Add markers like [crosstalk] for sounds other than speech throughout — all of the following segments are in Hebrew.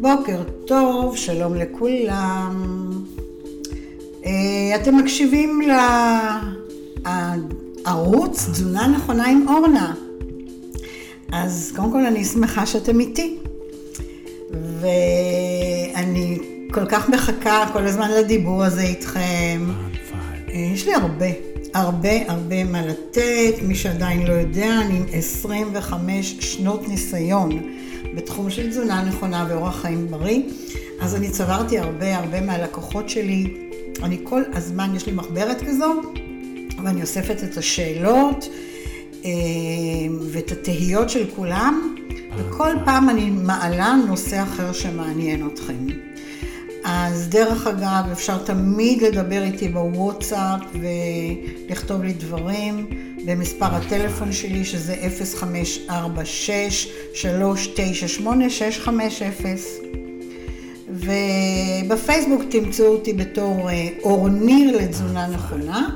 בוקר טוב, שלום לכולם. אה, אתם מקשיבים לערוץ תזונה נכונה עם אורנה. אז קודם כל אני שמחה שאתם איתי. ואני כל כך מחכה כל הזמן לדיבור הזה איתכם. אה, יש לי הרבה, הרבה הרבה מה לתת. מי שעדיין לא יודע, אני עם 25 שנות ניסיון. בתחום של תזונה נכונה ואורח חיים בריא. אז אני צברתי הרבה הרבה מהלקוחות שלי. אני כל הזמן, יש לי מחברת כזו, ואני אוספת את השאלות אה, ואת התהיות של כולם, וכל פעם אני מעלה נושא אחר שמעניין אתכם. אז דרך אגב, אפשר תמיד לדבר איתי בוואטסאפ ולכתוב לי דברים. במספר הטלפון שלי, שזה 0546-398-650. ובפייסבוק תמצאו אותי בתור אה, אורניר לתזונה נכונה.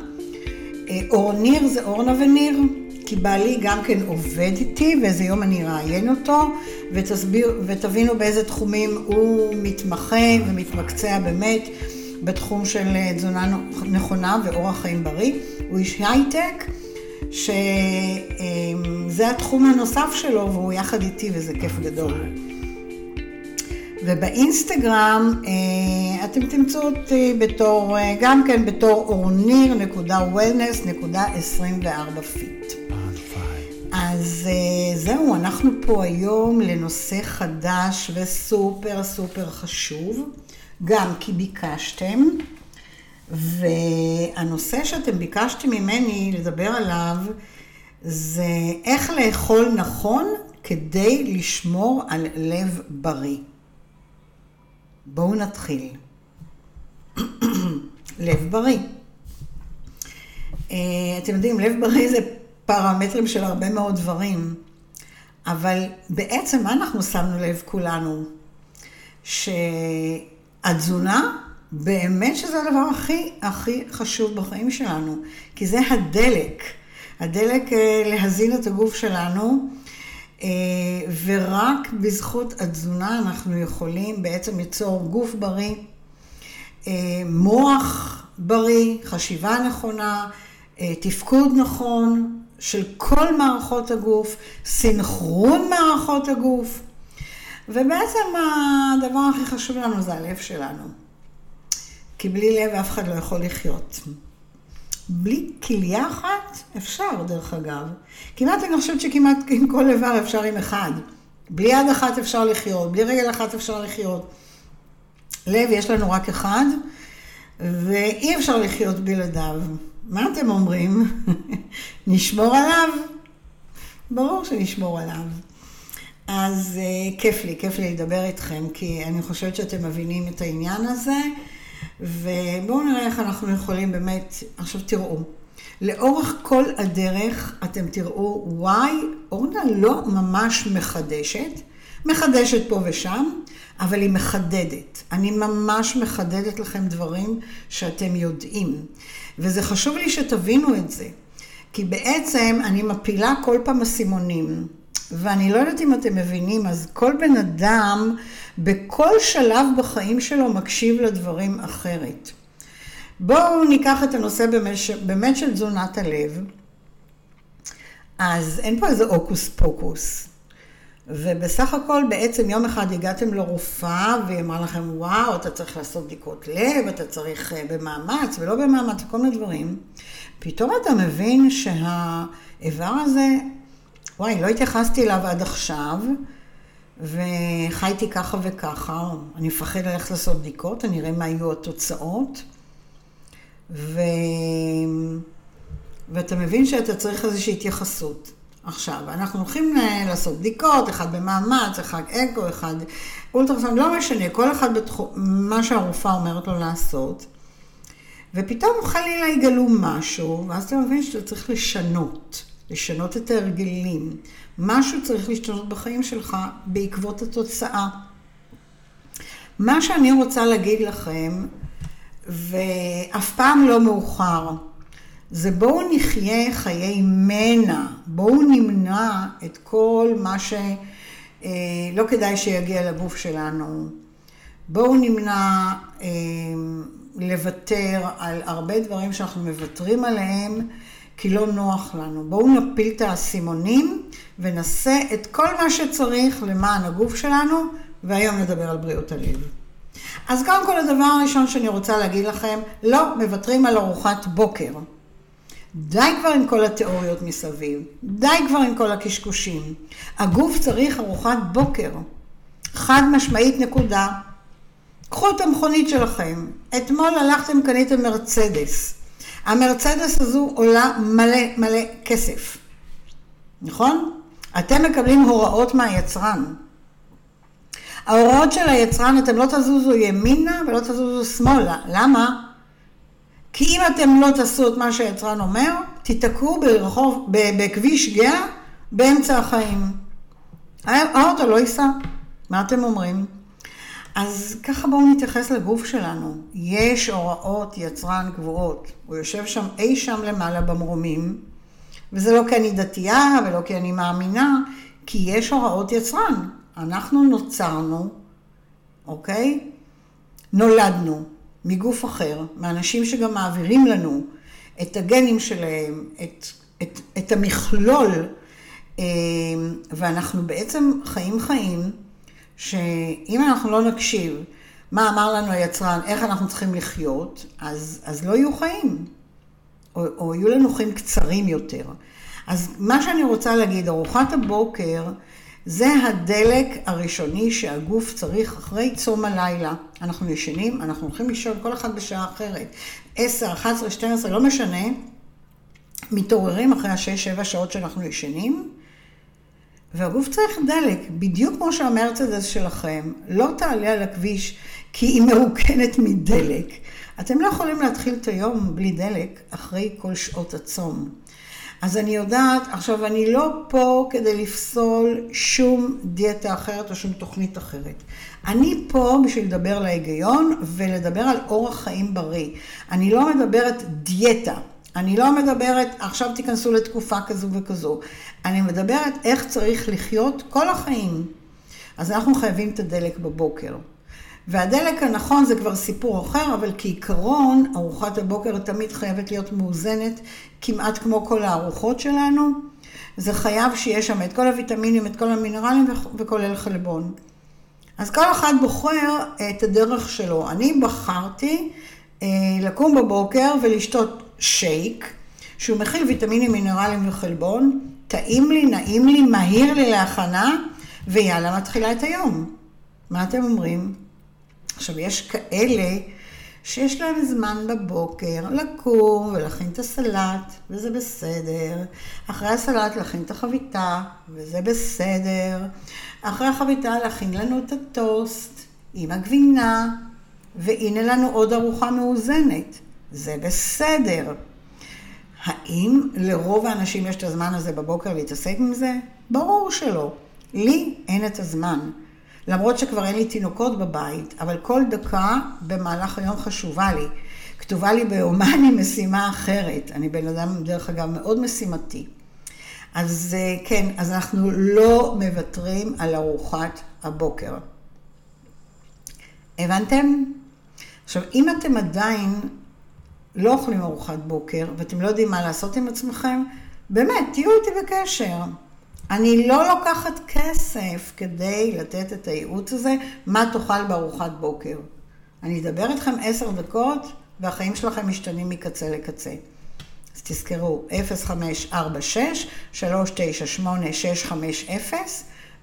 אה, אורניר זה אורנה וניר, כי בעלי גם כן עובד איתי, ואיזה יום אני אראיין אותו, ותסביר, ותבינו באיזה תחומים הוא מתמחה ומתמקצע באמת בתחום של אה, תזונה נכונה ואורח חיים בריא. הוא איש הייטק. שזה התחום הנוסף שלו והוא יחד איתי וזה כיף גדול. ובאינסטגרם אה, אתם תמצאו אותי בתור, אה, גם כן בתור אורניר.wellness.24 fit. אז אה, זהו, אנחנו פה היום לנושא חדש וסופר סופר חשוב, גם כי ביקשתם. והנושא שאתם ביקשתם ממני לדבר עליו זה איך לאכול נכון כדי לשמור על לב בריא. בואו נתחיל. [clears throat] לב בריא. אה, אתם יודעים, לב בריא זה פרמטרים של הרבה מאוד דברים, אבל בעצם מה אנחנו שמנו לב כולנו? שהתזונה באמת שזה הדבר הכי הכי חשוב בחיים שלנו, כי זה הדלק, הדלק אה, להזין את הגוף שלנו, אה, ורק בזכות התזונה אנחנו יכולים בעצם ליצור גוף בריא, אה, מוח בריא, חשיבה נכונה, תפקוד נכון של כל מערכות הגוף, סינכרון מערכות הגוף, ובעצם הדבר הכי חשוב לנו זה הלב שלנו. כי בלי לב אף אחד לא יכול לחיות. בלי כליה אחת אפשר, דרך אגב. כמעט אני חושבת שכמעט עם כל איבר אפשר עם אחד. בלי יד אחת אפשר לחיות, בלי רגל אחת אפשר לחיות. לב יש לנו רק אחד, ואי אפשר לחיות בלעדיו. מה אתם אומרים? [laughs] נשמור עליו? ברור שנשמור עליו. אז uh, כיף לי, כיף לי לדבר איתכם, כי אני חושבת שאתם מבינים את העניין הזה. ובואו נראה איך אנחנו יכולים באמת, עכשיו תראו, לאורך כל הדרך אתם תראו, וואי, אורנה לא ממש מחדשת, מחדשת פה ושם, אבל היא מחדדת. אני ממש מחדדת לכם דברים שאתם יודעים. וזה חשוב לי שתבינו את זה, כי בעצם אני מפילה כל פעם אסימונים. ואני לא יודעת אם אתם מבינים, אז כל בן אדם בכל שלב בחיים שלו מקשיב לדברים אחרת. בואו ניקח את הנושא באמת, באמת של תזונת הלב. אז אין פה איזה הוקוס פוקוס. ובסך הכל בעצם יום אחד הגעתם לרופאה והיא אמרה לכם, וואו, אתה צריך לעשות בדיקות לב, אתה צריך אה, במאמץ ולא במאמץ, כל מיני דברים. פתאום אתה מבין שהאיבר הזה וואי, לא התייחסתי אליו עד עכשיו, וחייתי ככה וככה, אני מפחד ללכת לעשות בדיקות, אני אראה מה יהיו התוצאות. ו... ואתה מבין שאתה צריך איזושהי התייחסות. עכשיו, אנחנו הולכים לעשות בדיקות, אחד במאמץ, אחד אקו, אחד אולטרסאונד, לא משנה, כל אחד בתחום, מה שהרופאה אומרת לו לעשות. ופתאום חלילה יגלו משהו, ואז אתה מבין שאתה צריך לשנות. לשנות את ההרגלים. משהו צריך להשתנות בחיים שלך בעקבות התוצאה. מה שאני רוצה להגיד לכם, ואף פעם לא מאוחר, זה בואו נחיה חיי מנע, בואו נמנע את כל מה לא כדאי שיגיע לגוף שלנו. בואו נמנע אה, לוותר על הרבה דברים שאנחנו מוותרים עליהם, כי לא נוח לנו. בואו נפיל את האסימונים ונעשה את כל מה שצריך למען הגוף שלנו, והיום נדבר על בריאות הלב. אז קודם כל הדבר הראשון שאני רוצה להגיד לכם, לא מוותרים על ארוחת בוקר. די כבר עם כל התיאוריות מסביב, די כבר עם כל הקשקושים. הגוף צריך ארוחת בוקר. חד משמעית נקודה. קחו את המכונית שלכם. אתמול הלכתם, קניתם מרצדס. המרצדס הזו עולה מלא מלא כסף. נכון? אתם מקבלים הוראות מהיצרן. ההוראות של היצרן, אתם לא תזוזו ימינה ולא תזוזו שמאלה. למה? כי אם אתם לא תעשו את מה שהיצרן אומר, תיתקעו ברחוב, בכביש גאה באמצע החיים. האוטו לא ייסע. מה אתם אומרים? אז ככה בואו נתייחס לגוף שלנו. יש הוראות יצרן קבועות. הוא יושב שם אי שם למעלה במרומים, וזה לא כי אני דתייה ולא כי אני מאמינה, כי יש הוראות יצרן. אנחנו נוצרנו, אוקיי? נולדנו מגוף אחר, מאנשים שגם מעבירים לנו את הגנים שלהם, את, את, את המכלול, אה, ואנחנו בעצם חיים חיים שאם אנחנו לא נקשיב מה אמר לנו היצרן, איך אנחנו צריכים לחיות, אז, אז לא יהיו חיים, או, או יהיו לנו חיים קצרים יותר. אז מה שאני רוצה להגיד, ארוחת הבוקר זה הדלק הראשוני שהגוף צריך אחרי צום הלילה. אנחנו ישנים, אנחנו הולכים לישון כל אחד בשעה אחרת. 10, 11, 12, לא משנה. מתעוררים אחרי השש-שבע שעות שאנחנו ישנים, והגוף צריך דלק, בדיוק כמו שהמרצדס שלכם לא תעלה על הכביש כי היא מרוקנת מדלק. אתם לא יכולים להתחיל את היום בלי דלק אחרי כל שעות הצום. אז אני יודעת, עכשיו אני לא פה כדי לפסול שום דיאטה אחרת או שום תוכנית אחרת. אני פה בשביל לדבר להיגיון ולדבר על אורח חיים בריא. אני לא מדברת דיאטה. אני לא מדברת, עכשיו תיכנסו לתקופה כזו וכזו. אני מדברת איך צריך לחיות כל החיים. אז אנחנו חייבים את הדלק בבוקר. והדלק הנכון זה כבר סיפור אחר, אבל כעיקרון, ארוחת הבוקר תמיד חייבת להיות מאוזנת, כמעט כמו כל הארוחות שלנו. זה חייב שיש שם את כל הוויטמינים, את כל המינרלים וכולל חלבון. אז כל אחד בוחר את הדרך שלו. אני בחרתי אה, לקום בבוקר ולשתות שייק, שהוא מכיל ויטמינים, מינרלים וחלבון, טעים לי, נעים לי, מהיר לי להכנה, ויאללה, מתחילה את היום. מה אתם אומרים? עכשיו, יש כאלה שיש להם זמן בבוקר לקום ולהכין את הסלט, וזה בסדר. אחרי הסלט להכין את החביתה, וזה בסדר. אחרי החביתה להכין לנו את הטוסט עם הגבינה, והנה לנו עוד ארוחה מאוזנת. זה בסדר. האם לרוב האנשים יש את הזמן הזה בבוקר להתעסק עם זה? ברור שלא. לי אין את הזמן. למרות שכבר אין לי תינוקות בבית, אבל כל דקה במהלך היום חשובה לי. כתובה לי ביומני משימה אחרת. אני בן אדם, דרך אגב, מאוד משימתי. אז אה, כן, אז אנחנו לא מוותרים על ארוחת הבוקר. הבנתם? עכשיו, אם אתם עדיין לא אוכלים ארוחת בוקר, ואתם לא יודעים מה לעשות עם עצמכם, באמת, תהיו איתי בקשר. אני לא לוקחת כסף כדי לתת את הייעוץ הזה, מה תאכל בארוחת בוקר. אני אדבר איתכם עשר דקות, והחיים שלכם משתנים מקצה לקצה. אז תזכרו, 0546-398-650,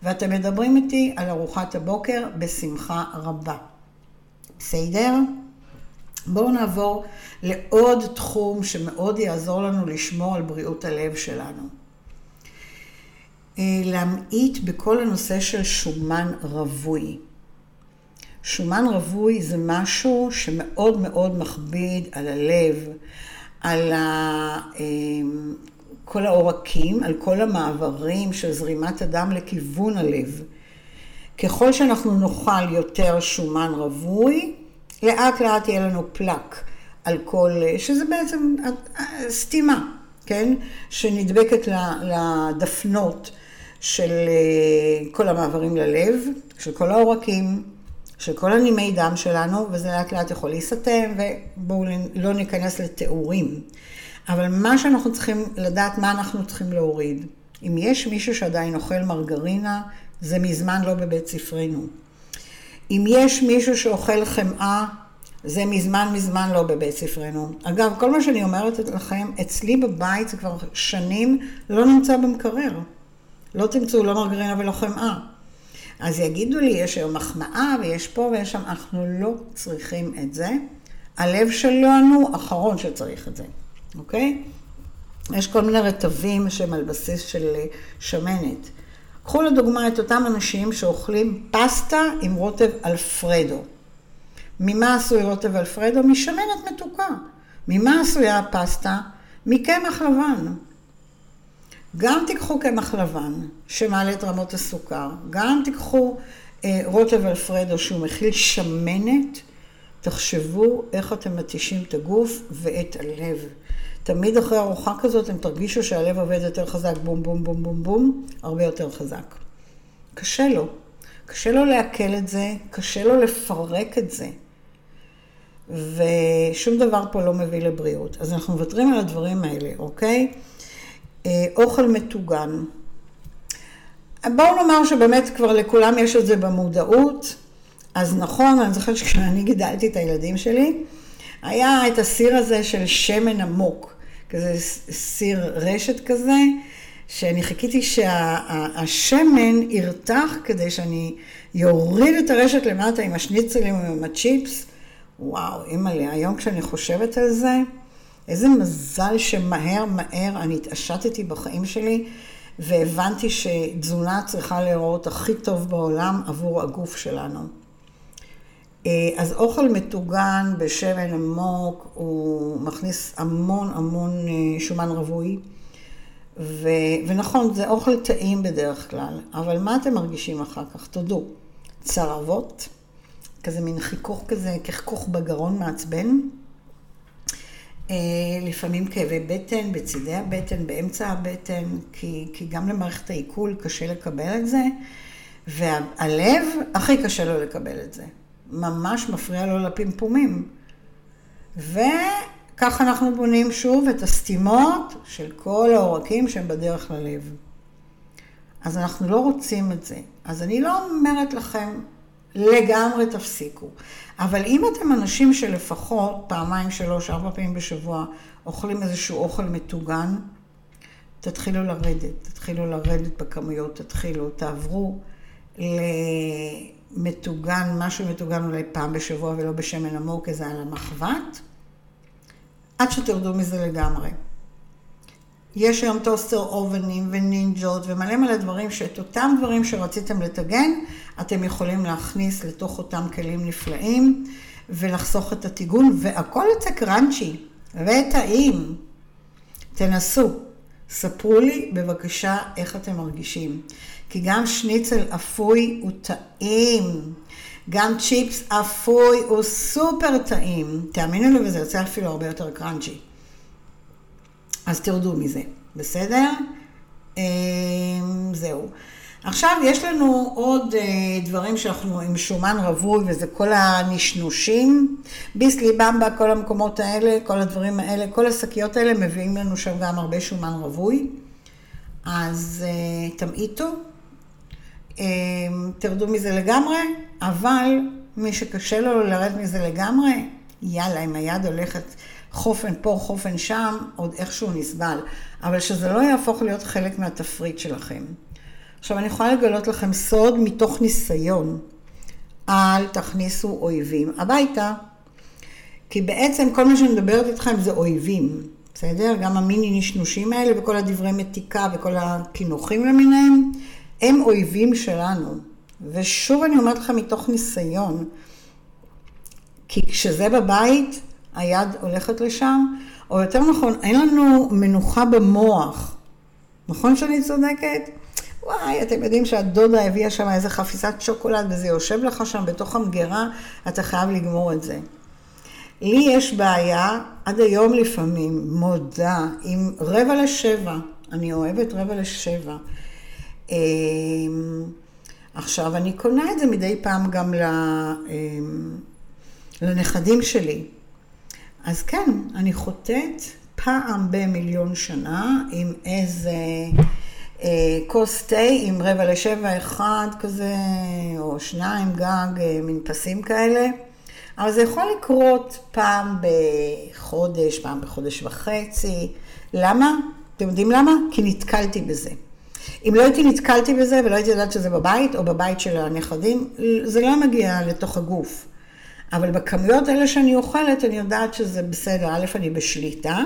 ואתם מדברים איתי על ארוחת הבוקר בשמחה רבה. בסדר? בואו נעבור לעוד תחום שמאוד יעזור לנו לשמור על בריאות הלב שלנו. אה, להמעיט בכל הנושא של שומן רווי. שומן רווי זה משהו שמאוד מאוד מכביד על הלב, על ה... אה, כל העורקים, על כל המעברים של זרימת הדם לכיוון הלב. ככל שאנחנו נאכל יותר שומן רווי, לאט לאט יהיה לנו פלק על כל, שזה בעצם סתימה, כן? שנדבקת לדפנות של אה, כל המעברים ללב, של כל העורקים, של כל הנימי דם שלנו, וזה לאט לאט יכול להיסתם, ובואו לא ניכנס לתיאורים. אבל מה שאנחנו צריכים לדעת, מה אנחנו צריכים להוריד. אם יש מישהו שעדיין אוכל מרגרינה, זה מזמן לא בבית ספרנו. אם יש מישהו שאוכל חמאה, זה מזמן מזמן לא בבית ספרנו. אגב, כל מה שאני אומרת לכם, אצלי בבית זה כבר שנים לא נמצא במקרר. לא תמצאו לא מרגרינה ולא חמאה. אז יגידו לי, יש היום מחמאה ויש פה ויש שם, אנחנו לא צריכים את זה. הלב שלנו אחרון שצריך את זה, אוקיי? יש כל מיני רטבים שהם על בסיס של שמנת. קחו לדוגמה את אותם אנשים שאוכלים פסטה עם רוטב אלפרדו. ממה עשוי רוטב אלפרדו? משמנת מתוקה. ממה עשויה הפסטה? מקמח לבן. גם תיקחו קמח לבן, שמעלה את רמות הסוכר, גם תיקחו אה, רוטב אלפרדו שהוא מכיל שמנת, תחשבו איך אתם מתישים את הגוף ואת הלב. תמיד אחרי ארוחה כזאת אתם תרגישו שהלב עובד יותר חזק, בום בום בום בום בום, הרבה יותר חזק. קשה לו. קשה לו לעכל את זה, קשה לו לפרק את זה. ושום דבר פה לא מביא לבריאות. אז אנחנו מוותרים על הדברים האלה, אוקיי? אה, אוכל מטוגן. בואו נאמר שבאמת כבר לכולם יש את זה במודעות. אז נכון, אני זוכרת שכשאני גידלתי את הילדים שלי, היה את הסיר הזה של שמן עמוק, כזה סיר רשת כזה, שאני חיכיתי שהשמן שה, ירתח כדי שאני יוריד את הרשת למטה עם השניצלים ועם הצ'יפס. וואו, אימא'לה, היום כשאני חושבת על זה, איזה מזל שמהר מהר אני התעשתתי בחיים שלי והבנתי שתזונה צריכה להיראות הכי טוב בעולם עבור הגוף שלנו. אה, אז אוכל מטוגן בשמן עמוק, הוא מכניס המון המון אה, שומן רווי. ו... ונכון, זה אוכל טעים בדרך כלל, אבל מה אתם מרגישים אחר כך? תודו. צרבות, כזה מין חיכוך כזה, כחכוך בגרון מעצבן. אה, לפעמים כאבי בטן, בצידי הבטן, באמצע הבטן, כי, כי גם למערכת העיכול קשה לקבל את זה, והלב, הכי קשה לו לקבל את זה. ממש מפריע לו לפמפומים. וכך אנחנו בונים שוב את הסתימות של כל העורקים שהם בדרך ללב. אז אנחנו לא רוצים את זה. אז אני לא אומרת לכם, לגמרי תפסיקו. אבל אם אתם אנשים שלפחות פעמיים, שלוש, ארבע פעמים בשבוע אוכלים איזשהו אוכל מטוגן, תתחילו לרדת, תתחילו לרדת בכמויות, תתחילו, תעברו למטוגן, משהו מטוגן אולי פעם בשבוע ולא בשמן עמוק, כי זה על המחבת, עד שתרדו מזה לגמרי. יש היום טוסטר אובנים ונינג'ות ומלא מלא דברים שאת אותם דברים שרציתם לטגן, אתם יכולים להכניס לתוך אותם כלים נפלאים ולחסוך את הטיגון, והכל יוצא קראנצ'י וטעים. תנסו. ספרו לי בבקשה איך אתם מרגישים. כי גם שניצל אפוי הוא טעים. גם צ'יפס אפוי הוא סופר טעים. תאמינו לי, וזה יוצא אפילו הרבה יותר קראנצ'י. אז תרדו מזה, בסדר? אמ, זהו. עכשיו יש לנו עוד אה, דברים שאנחנו עם שומן רווי, וזה כל הנשנושים, ביסלי, במבה, כל המקומות האלה, כל הדברים האלה, כל השקיות האלה מביאים לנו שם גם הרבה שומן רווי. אז uh, תמעיטו, תרדו מזה לגמרי, אבל מי שקשה לו לרדת מזה לגמרי, יאללה, אם היד הולכת חופן פה, חופן שם, עוד איכשהו נסבל. אבל שזה לא יהפוך להיות חלק מהתפריט שלכם. עכשיו, אני יכולה לגלות לכם סוד מתוך ניסיון. אל תכניסו אויבים הביתה. כי בעצם כל מה שאני מדברת איתכם זה אויבים, בסדר? גם המיני נשנושים האלה וכל הדברי מתיקה וכל הקינוחים למיניהם, הם אויבים שלנו. ושוב אני אומרת לכם מתוך ניסיון, כי כשזה בבית, היד הולכת לשם, או יותר נכון, אין לנו מנוחה במוח. נכון שאני צודקת? וואי, אתם יודעים שהדודה הביאה שם איזה חפיסת שוקולד וזה יושב לך שם בתוך המגירה, אתה חייב לגמור את זה. לי יש בעיה, עד היום לפעמים, מודה, עם רבע לשבע, אני אוהבת רבע לשבע. עכשיו, אני קונה את זה מדי פעם גם לנכדים שלי. אז כן, אני חוטאת פעם במיליון שנה עם איזה אה, כוס תה עם רבע לשבע אחד כזה, או שניים גג, אה, מין פסים כאלה. אבל זה יכול לקרות פעם בחודש, פעם בחודש וחצי. למה? אתם יודעים למה? כי נתקלתי בזה. אם לא הייתי נתקלתי בזה ולא הייתי יודעת שזה בבית או בבית של הנכדים, זה לא מגיע לתוך הגוף. אבל בכמויות האלה שאני אוכלת, אני יודעת שזה בסדר. א', אני בשליטה,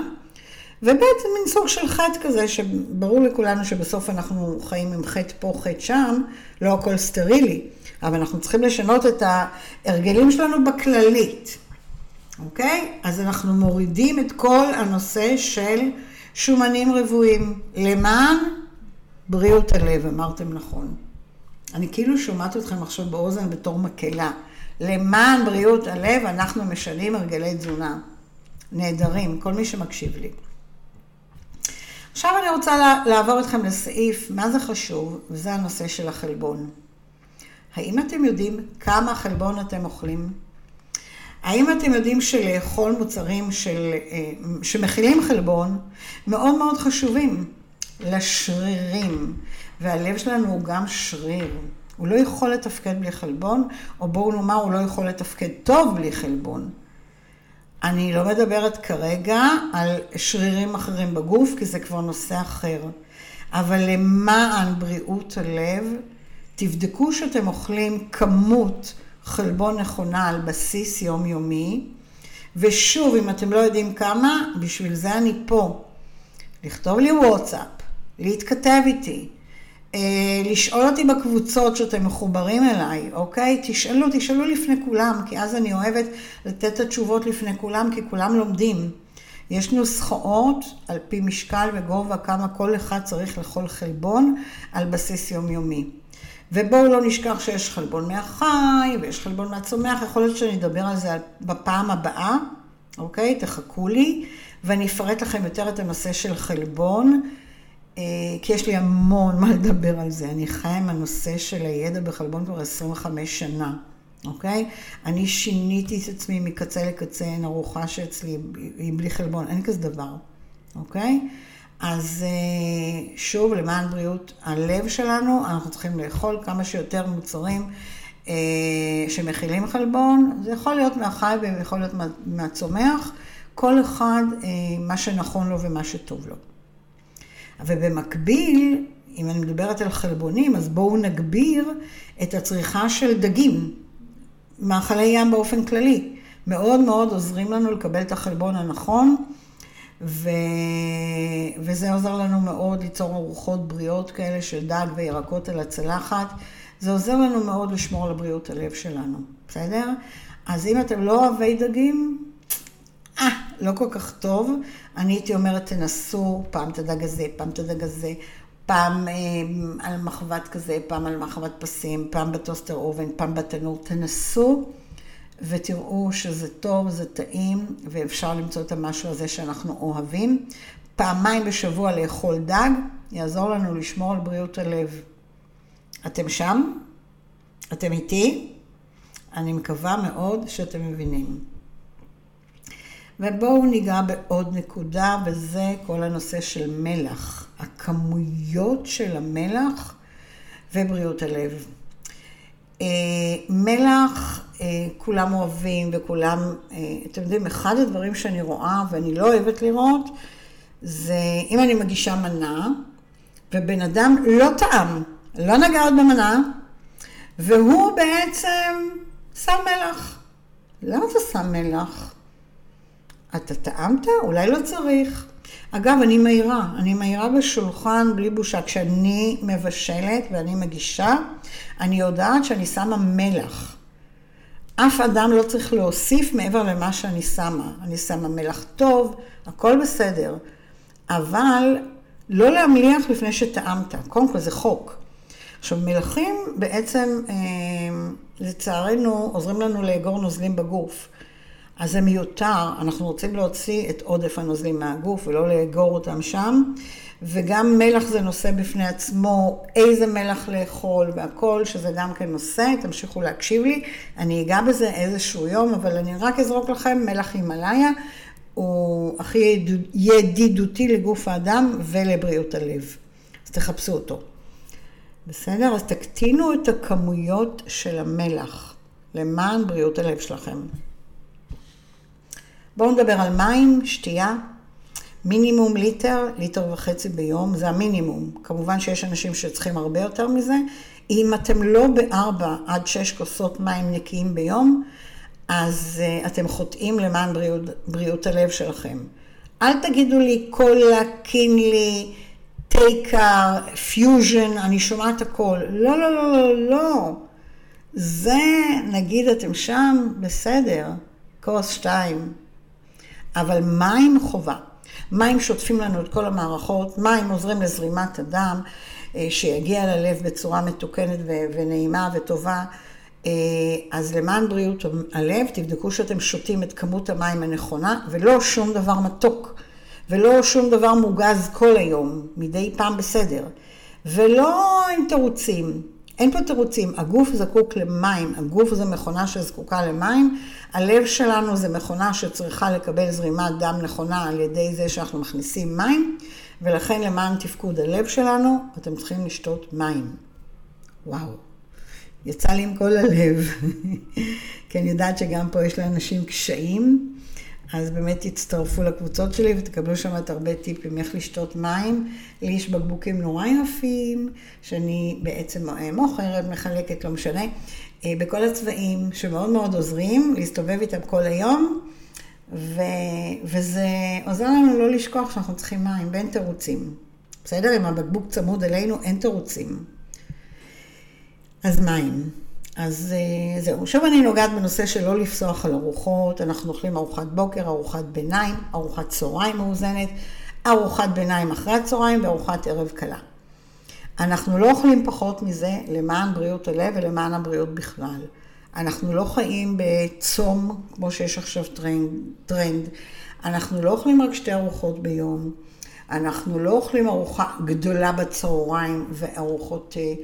וב', זה מין סוג של חטא כזה, שברור לכולנו שבסוף אנחנו חיים עם חטא פה, חטא שם, לא הכל סטרילי. אבל אנחנו צריכים לשנות את ההרגלים שלנו בכללית, אוקיי? אז אנחנו מורידים את כל הנושא של שומנים רבועים, למען בריאות הלב, אמרתם נכון. אני כאילו שומעת אתכם עכשיו באוזן בתור מקהלה. למען בריאות הלב אנחנו משנים הרגלי תזונה. נהדרים, כל מי שמקשיב לי. עכשיו אני רוצה לעבור אתכם לסעיף, מה זה חשוב, וזה הנושא של החלבון. האם אתם יודעים כמה חלבון אתם אוכלים? האם אתם יודעים שלאכול מוצרים של, אה, שמכילים חלבון מאוד מאוד חשובים לשרירים, והלב שלנו הוא גם שריר. הוא לא יכול לתפקד בלי חלבון, או בואו נאמר, הוא לא יכול לתפקד טוב בלי חלבון. אני לא מדברת כרגע על שרירים אחרים בגוף, כי זה כבר נושא אחר. אבל למען בריאות הלב, תבדקו שאתם אוכלים כמות חלבון נכונה על בסיס יומיומי, ושוב, אם אתם לא יודעים כמה, בשביל זה אני פה. לכתוב לי וואטסאפ, להתכתב איתי, לשאול אותי בקבוצות שאתם מחוברים אליי, אוקיי? תשאלו, תשאלו לפני כולם, כי אז אני אוהבת לתת את התשובות לפני כולם, כי כולם לומדים. יש נוסחאות על פי משקל וגובה כמה כל אחד צריך לאכול חלבון על בסיס יומיומי. ובואו לא נשכח שיש חלבון מהחי ויש חלבון מהצומח, יכול להיות שאני אדבר על זה בפעם הבאה, אוקיי? תחכו לי, ואני אפרט לכם יותר את הנושא של חלבון. אה, כי יש לי המון מה לדבר על זה. אני חיה עם הנושא של הידע בחלבון כבר 25 שנה, אוקיי? אני שיניתי את עצמי מקצה לקצה, אין ארוחה שאצלי היא בלי חלבון, אין כזה דבר, אוקיי? אז אה, שוב, למען בריאות הלב שלנו, אנחנו צריכים לאכול כמה שיותר מוצרים אה, שמכילים חלבון. זה יכול להיות מהחי ויכול להיות מהצומח, כל אחד מה שנכון לו ומה שטוב לו. ובמקביל, אם אני מדברת על חלבונים, אז בואו נגביר את הצריכה של דגים, מאכלי ים באופן כללי. מאוד מאוד עוזרים לנו לקבל את החלבון הנכון, ו... וזה עוזר לנו מאוד ליצור ארוחות בריאות כאלה של דג וירקות על הצלחת. זה עוזר לנו מאוד לשמור על בריאות הלב שלנו, בסדר? אז אם אתם לא אוהבי דגים, לא כל כך טוב. אני הייתי אומרת, תנסו פעם את הדג הזה, פעם את הדג הזה, פעם אה, על מחבת כזה, פעם על מחבת פסים, פעם בטוסטר אובן, פעם בתנור. תנסו ותראו שזה טוב, זה טעים, ואפשר למצוא את המשהו הזה שאנחנו אוהבים. פעמיים בשבוע לאכול דג, יעזור לנו לשמור על בריאות הלב. אתם שם? אתם איתי? אני מקווה מאוד שאתם מבינים. ובואו ניגע בעוד נקודה, וזה כל הנושא של מלח. הכמויות של המלח ובריאות הלב. אה, מלח, אה, כולם אוהבים וכולם, אה, אתם יודעים, אחד הדברים שאני רואה ואני לא אוהבת לראות, זה אם אני מגישה מנה, ובן אדם לא טעם, לא נגע עוד במנה, והוא בעצם שם מלח. למה אתה שם מלח? אתה טעמת? אולי לא צריך. אגב, אני מהירה, אני מהירה בשולחן בלי בושה. כשאני מבשלת ואני מגישה, אני יודעת שאני שמה מלח. אף אדם לא צריך להוסיף מעבר למה שאני שמה. אני שמה מלח טוב, הכל בסדר. אבל לא להמליח לפני שטעמת. קודם כל זה חוק. עכשיו, מלחים בעצם, אה, לצערנו, עוזרים לנו לאגור נוזלים בגוף. אז זה מיותר, אנחנו רוצים להוציא את עודף הנוזלים מהגוף ולא לאגור אותם שם. וגם מלח זה נושא בפני עצמו, איזה מלח לאכול והכל, שזה גם כן נושא, תמשיכו להקשיב לי. אני אגע בזה איזשהו יום, אבל אני רק אזרוק לכם מלח הימאליה, הוא הכי ידידותי לגוף האדם ולבריאות הלב. אז תחפשו אותו. בסדר? אז תקטינו את הכמויות של המלח למען בריאות הלב שלכם. בואו נדבר על מים, שתייה. מינימום ליטר, ליטר וחצי ביום, זה המינימום. כמובן שיש אנשים שצריכים הרבה יותר מזה. אם אתם לא בארבע עד שש כוסות מים נקיים ביום, אז אה, אתם חוטאים למען בריאות, בריאות הלב שלכם. אל תגידו לי קולה, קינלי, טייקר, פיוז'ן, אני שומעת הכל. לא, לא, לא, לא, לא. זה, נגיד אתם שם, בסדר, כוס שתיים. אבל מים חובה. מים שוטפים לנו את כל המערכות, מים עוזרים לזרימת הדם, אה, שיגיע ללב בצורה מתוקנת ונעימה וטובה. אה, אז למען בריאות הלב, תבדקו שאתם שותים את כמות המים הנכונה, ולא שום דבר מתוק, ולא שום דבר מוגז כל היום, מדי פעם בסדר. ולא עם תירוצים. אין פה תירוצים, הגוף זקוק למים, הגוף זה מכונה שזקוקה למים, הלב שלנו זה מכונה שצריכה לקבל זרימת דם נכונה על ידי זה שאנחנו מכניסים מים, ולכן למען תפקוד הלב שלנו, אתם צריכים לשתות מים. וואו, יצא לי עם כל הלב, [laughs] כי אני יודעת שגם פה יש לאנשים קשיים. אז באמת תצטרפו לקבוצות שלי ותקבלו שם את הרבה טיפים איך לשתות מים. לי יש בקבוקים נורא יפים, שאני בעצם מוכרת, מחלקת, לא משנה, אה, בכל הצבעים, שמאוד מאוד עוזרים להסתובב איתם כל היום, ו... וזה עוזר לנו לא לשכוח שאנחנו צריכים מים, ואין תירוצים. בסדר? אם הבקבוק צמוד אלינו, אין תירוצים. אז מים. אז אה, זהו. עכשיו אני נוגעת בנושא של לא לפסוח על ארוחות. אנחנו אוכלים ארוחת בוקר, ארוחת ביניים, ארוחת צהריים מאוזנת, ארוחת ביניים אחרי הצהריים וארוחת ערב קלה. אנחנו לא אוכלים פחות מזה למען בריאות הלב ולמען הבריאות בכלל. אנחנו לא חיים בצום, כמו שיש עכשיו טרנד, טרנד. אנחנו לא אוכלים רק שתי ארוחות ביום. אנחנו לא אוכלים ארוחה גדולה בצהריים וארוחות אה,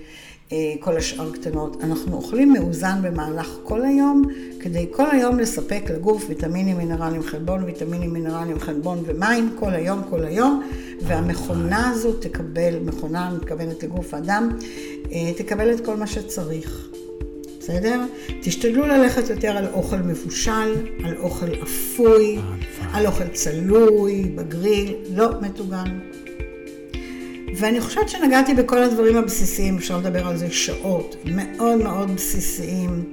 כל השאר קטנות. אנחנו אוכלים מאוזן במהלך כל היום, כדי כל היום לספק לגוף ויטמינים, מינרלים, חלבון, ויטמינים, מינרלים, חלבון ומים, כל היום, כל היום, והמכונה הזו תקבל, מכונה מתכוונת לגוף האדם, אה, תקבל את כל מה שצריך. בסדר? תשתדלו ללכת יותר על אוכל מבושל, על אוכל אפוי, על אוכל צלוי, בגריל, לא מטוגן. ואני חושבת שנגעתי בכל הדברים הבסיסיים, אפשר לדבר על זה שעות, מאוד מאוד בסיסיים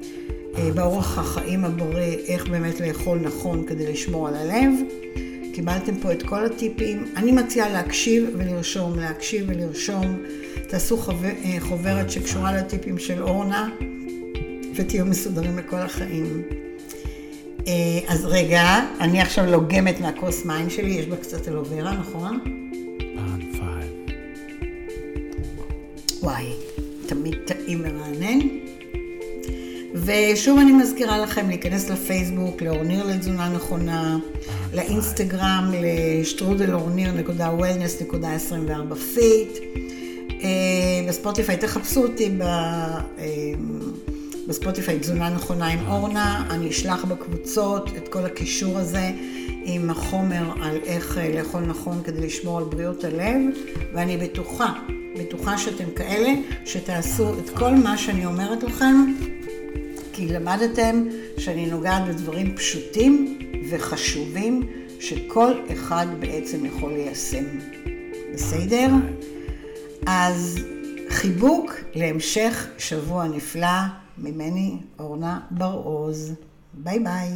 אה, באורח החיים הבריא, איך באמת לאכול נכון כדי לשמור על הלב. קיבלתם פה את כל הטיפים. אני מציעה להקשיב ולרשום, להקשיב ולרשום. תעשו חובר, אה, חוברת שקשורה לטיפים של אורנה, ותהיו מסודרים לכל החיים. אה, אז רגע, אני עכשיו לוגמת מהכוס מים שלי, יש בה קצת אלוברה, נכון? וואי, תמיד טעים מרענן. ושוב אני מזכירה לכם להיכנס לפייסבוק, לאורניר לתזונה נכונה, לאינסטגרם, לשטרודל אורניר.wellness.24 fit. אה, בספוטיפיי, תחפשו אותי ב... אה, בספוטיפיי תזונה נכונה עם אורנה, אני אשלח בקבוצות את כל הקישור הזה עם החומר על איך אה, לאכול נכון כדי לשמור על בריאות הלב, ואני בטוחה בטוחה שאתם כאלה, שתעשו את כל מה שאני אומרת לכם, כי למדתם שאני נוגעת בדברים פשוטים וחשובים, שכל אחד בעצם יכול ליישם. בסדר? אז חיבוק להמשך שבוע נפלא ממני, אורנה בר-עוז. ביי ביי.